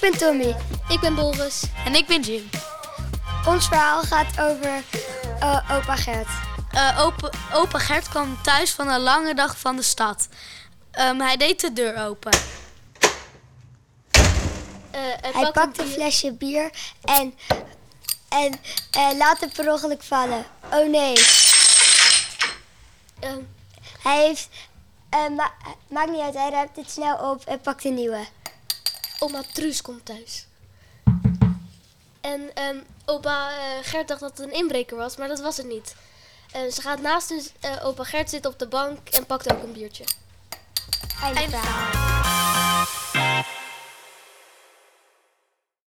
ben Tommy. Ik ben Boris. En ik ben Jim. Ons verhaal gaat over uh, opa Gert. Uh, opa, opa, Gert kwam thuis van een lange dag van de stad. Um, hij deed de deur open. Uh, hij pakte een flesje bier en, en, en laat het per ongeluk vallen. Oh nee. hij heeft... Ma maakt niet uit, hij ruimt het snel op en pakt een nieuwe. Oma Truus komt thuis. En um, opa uh, Gert dacht dat het een inbreker was, maar dat was het niet. Uh, ze gaat naast dus, uh, opa Gert zitten op de bank en pakt ook een biertje. Einde.